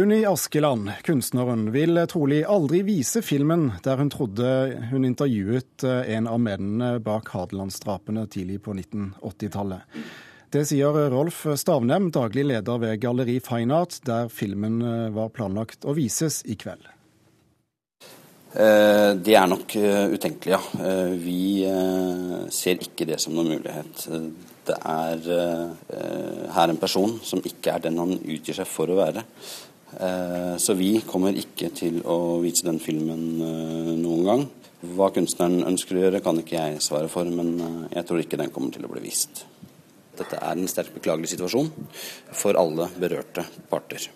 Unni Askeland, kunstneren, vil trolig aldri vise filmen der hun trodde hun intervjuet en av mennene bak Hadelandsdrapene tidlig på 1980-tallet. Det sier Rolf Stavnem, daglig leder ved Galleri Fine Art, der filmen var planlagt å vises i kveld. De det er nok utenkelige. Eh, vi ser ikke det som noen mulighet. Det er her en person som ikke er den han utgir seg for å være. Så vi kommer ikke til å vise den filmen noen gang. Hva kunstneren ønsker å gjøre, kan ikke jeg svare for, men jeg tror ikke den kommer til å bli vist. Dette er en sterkt beklagelig situasjon for alle berørte parter.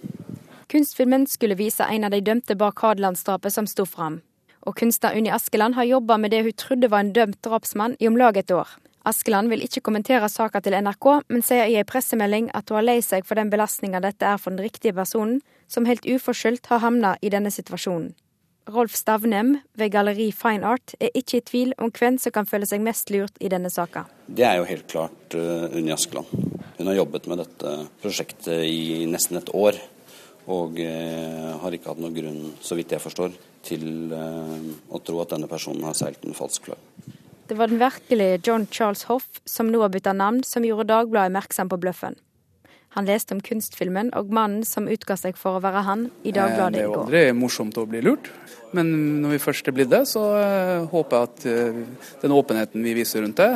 Kunstfilmen skulle vise en av de dømte bak Hadelandsdrapet som sto fram. Og kunstner Unni Askeland har jobba med det hun trodde var en dømt drapsmann i om lag et år. Askeland vil ikke kommentere saka til NRK, men sier i ei pressemelding at hun har lei seg for den belastninga dette er for den riktige personen, som helt uforskyldt har havna i denne situasjonen. Rolf Stavnem ved Galleri Fine Art er ikke i tvil om hvem som kan føle seg mest lurt i denne saka. Det er jo helt klart uh, Unni Askeland. Hun har jobbet med dette prosjektet i nesten et år og uh, har ikke hatt noen grunn, så vidt jeg forstår, til uh, å tro at denne personen har seilt en falsk flagg. Det var den virkelige John Charles Hoff, som nå har bytta navn, som gjorde Dagbladet oppmerksom på bløffen. Han leste om kunstfilmen og mannen som utga seg for å være han, i Dagbladet i går. Det er jo aldri morsomt å bli lurt, men når vi først er blitt det, så håper jeg at den åpenheten vi viser rundt det,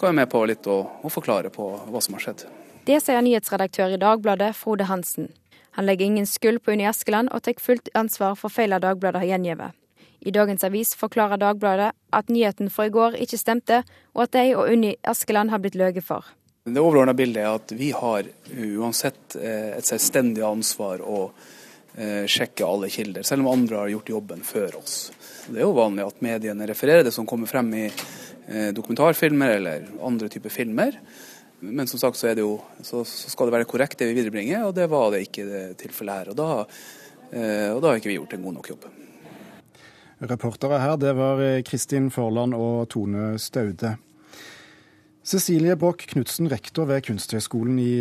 kan være med på litt å, å forklare på hva som har skjedd. Det sier nyhetsredaktør i Dagbladet, Frode Hansen. Han legger ingen skyld på Unni Askeland og tar fullt ansvar for feilene Dagbladet har gjengitt. I dagens avis forklarer Dagbladet at nyheten fra i går ikke stemte, og at de og Unni Askeland har blitt løyet for. Det overordna bildet er at vi har uansett eh, et selvstendig ansvar å eh, sjekke alle kilder, selv om andre har gjort jobben før oss. Det er jo vanlig at mediene refererer det som kommer frem i eh, dokumentarfilmer eller andre typer filmer. Men som sagt så, jo, så, skal det være korrekt det vi viderebringer, og det var det ikke tilfellet her. Og da, og da har ikke vi gjort en god nok jobb. Reportere her, det var eh, Kristin Forland og Tone Staude. Cecilie Broch Knutsen, rektor ved Kunsthøgskolen i,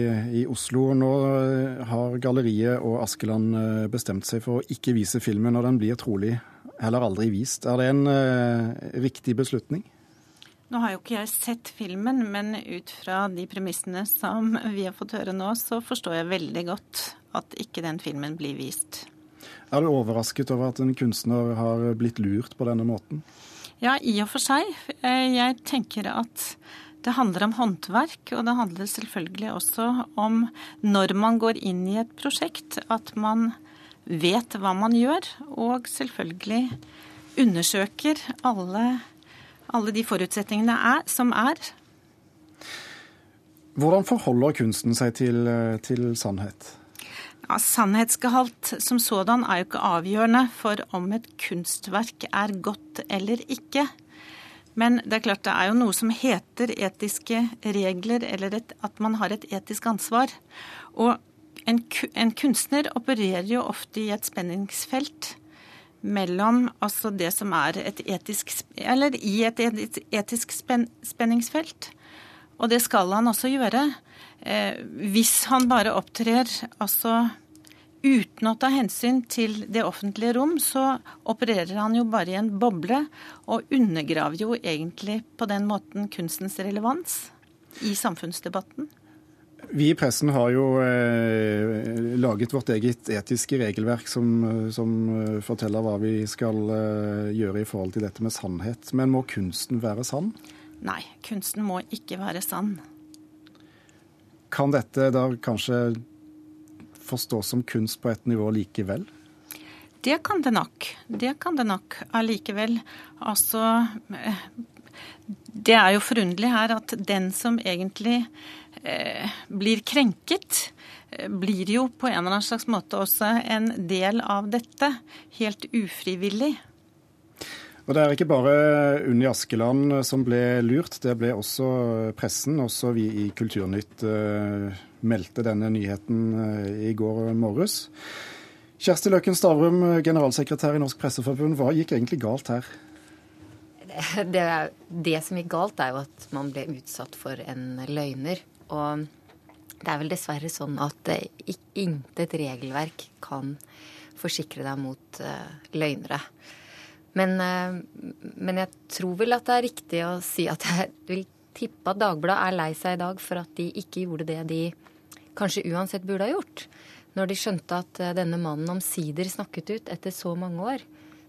i, Oslo. Nå eh, har galleriet og Askeland bestemt seg for å ikke vise filmen, og den blir trolig heller aldri vist. Er det en uh, riktig beslutning? Nå har jo ikke jeg sett filmen, men ut fra de premissene som vi har fått høre nå, så forstår jeg veldig godt at ikke den filmen blir vist. Er du overrasket over at en kunstner har blitt lurt på denne måten? Ja, i og for seg. Eh, jeg tenker at det handler om håndverk, og det handler selvfølgelig også om når man går inn i et prosjekt, at man vet hva man gjør, og selvfølgelig undersøker alle alle de forutsetningene er, som er. Hvordan forholder kunsten seg til, til sannhet? Ja, Sannhetsgehalt som sådan er jo ikke avgjørende for om et kunstverk er godt eller ikke. Men det er klart det er jo noe som heter etiske regler, eller et, at man har et etisk ansvar. Og en, en kunstner opererer jo ofte i et spenningsfelt mellom altså det som er et etisk Eller i et etisk spenningsfelt. Og det skal han også gjøre. Eh, hvis han bare opptrer altså uten å ta hensyn til det offentlige rom, så opererer han jo bare i en boble, og undergraver jo egentlig på den måten kunstens relevans i samfunnsdebatten. Vi i pressen har jo eh, laget vårt eget etiske regelverk som, som, eh, forteller hva vi skal eh, gjøre i forhold til dette med sannhet. Men må kunsten være sann? Nei, kunsten må ikke være sann. Kan dette da kanskje forstås som kunst på et nivå likevel? Det kan det nok. Det kan det nok allikevel. Altså Det er jo forunderlig her at den som egentlig Eh, blir krenket, eh, blir jo på en eller annen slags måte også en del av dette. Helt ufrivillig. Og Det er ikke bare Unni Askeland som ble lurt, det ble også pressen. Også vi i Kulturnytt uh, meldte denne nyheten uh, i går morges. Kjersti Løkken Stavrum, generalsekretær i Norsk Presseforbund, hva gikk egentlig galt her? Det, det som gikk galt, er jo at man ble utsatt for en løgner. Og Det er vel dessverre sånn at uh, intet regelverk kan forsikre deg mot løgnere. Men, men, jeg tror vel at det er riktig å si at jeg vil tippe at Dagbladet er lei seg i dag for at de ikke gjorde det de kanskje uansett burde ha gjort. Når de skjønte at denne mannen omsider snakket ut etter så mange år,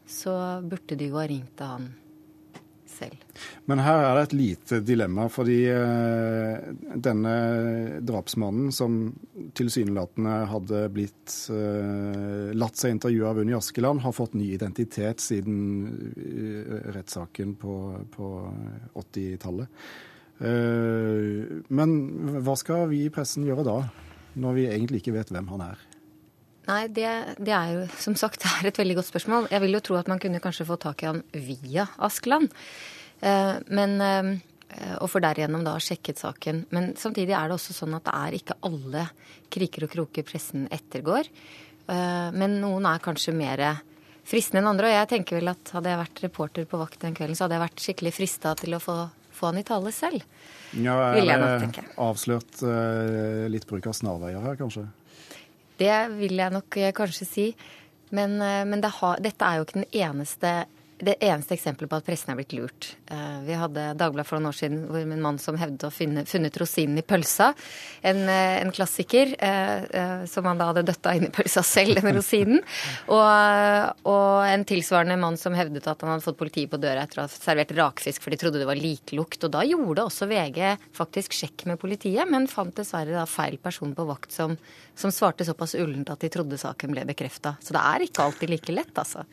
så burde de jo ha ringt til han. Men her er det et lite dilemma, fordi eh, denne drapsmannen, som tilsynelatende hadde blitt uh, latt seg intervjue av Unni Askeland, har fått ny identitet siden uh, rettssaken på, på 80-tallet. Uh, men hva skal vi i pressen gjøre da, når vi egentlig ikke vet hvem han er? Nei, det, det, er jo som sagt et veldig godt spørsmål. Jeg vil jo tro at man kunne kanskje få tak i han via Askeland. Eh, men, eh, og for derigjennom da sjekket saken. Men samtidig er det også sånn at det er ikke alle kriker og kroker pressen ettergår. Eh, men noen er kanskje mer fristende enn andre. Og jeg tenker vel at hadde jeg vært reporter på vakt den kvelden, så hadde jeg vært skikkelig frista til å få, få han i tale selv. Ja, er det avslørt litt bruk av snarveier her, kanskje? Det vil jeg nok kanskje si. Men, men det har, dette er jo ikke den eneste det eneste eksempelet på at pressen er blitt lurt. Eh, vi hadde Dagbladet for noen år siden hvor en mann som hevdet å ha funnet rosinen i pølsa. En, eh, en klassiker eh, som han da hadde døtta inn i pølsa selv, den rosinen. Og, og, en tilsvarende mann som hevdet at han hadde fått politiet på døra etter å ha servert rakfisk for de trodde det var liklukt. Og da gjorde også VG faktisk sjekk med politiet, men fant dessverre da feil person på vakt som, som svarte såpass ullent at de trodde saken ble bekrefta. Så det er ikke alltid like lett, altså.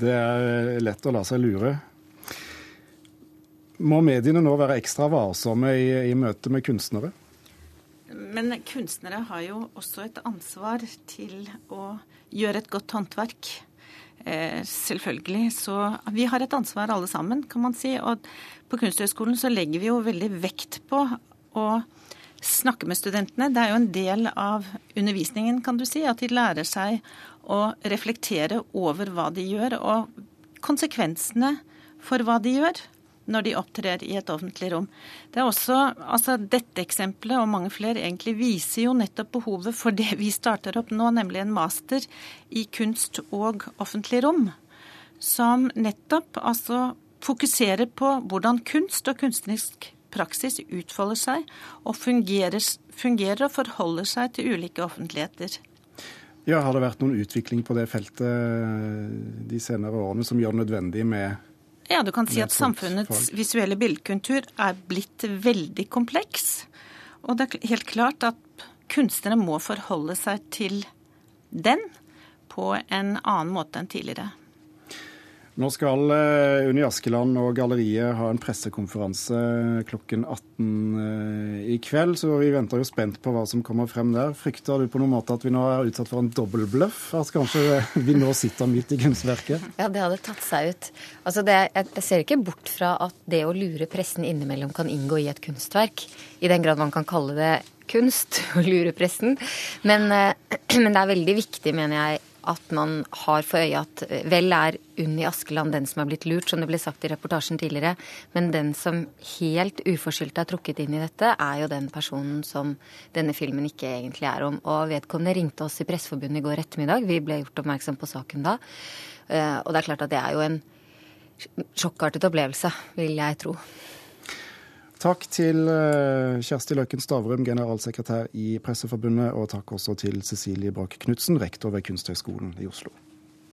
Det er lett å la seg lure. Må mediene nå være ekstra varsomme i, i møte med kunstnere? Men kunstnere har jo også et ansvar til å gjøre et godt håndverk. Eh, selvfølgelig. Så vi har et ansvar alle sammen, kan man si. Og på Kunsthøgskolen så legger vi jo veldig vekt på å snakke med studentene. Det er jo en del av undervisningen, kan du si, at de lærer seg å reflektere over hva de gjør, og konsekvensene for hva de gjør når de opptrer i et offentlig rom. Det er også, altså Dette eksempelet og mange flere egentlig viser jo nettopp behovet for det vi starter opp nå, nemlig en master i kunst og offentlig rom. Som nettopp altså fokuserer på hvordan kunst og kunstnerisk praksis utfolder seg og fungerer, fungerer og forholder seg til ulike offentligheter. Ja, Har det vært noen utvikling på det feltet de senere årene som gjør det nødvendig med Ja, du kan si at samfunnets visuelle bildekultur er blitt veldig kompleks. Og det er helt klart at kunstnere må forholde seg til den på en annen måte enn tidligere. Nå skal eh, Unni Askeland og galleriet ha en pressekonferanse klokken 18 eh, i kveld, så vi venter jo spent på hva som kommer frem der. Frykter du på noen måte at vi nå er utsatt for en dobbeltbløff? At kanskje vi nå sitter midt i kunstverket? Ja, det hadde tatt seg ut. Altså det, jeg ser ikke bort fra at det å lure pressen innimellom kan inngå i et kunstverk. I den grad man kan kalle det kunst å lure pressen. Men, eh, men det er veldig viktig, mener jeg, at man har for øye at eh, vel er Unni Askeland den som er blitt lurt, som det ble sagt i reportasjen tidligere, men den som helt uforskyldt er trukket inn i dette, er jo den personen som denne filmen ikke egentlig er om. Og vedkommende ringte oss i Presseforbundet i går ettermiddag, vi ble gjort oppmerksom på saken da. Eh, og det er klart at det er jo en sjokkartet opplevelse, vil jeg tro. Takk til eh, Kjersti Løkken Stavrum, generalsekretær i Presseforbundet, og takk også til Cecilie Brakk Knutsen, rektor ved Kunsthøgskolen i Oslo.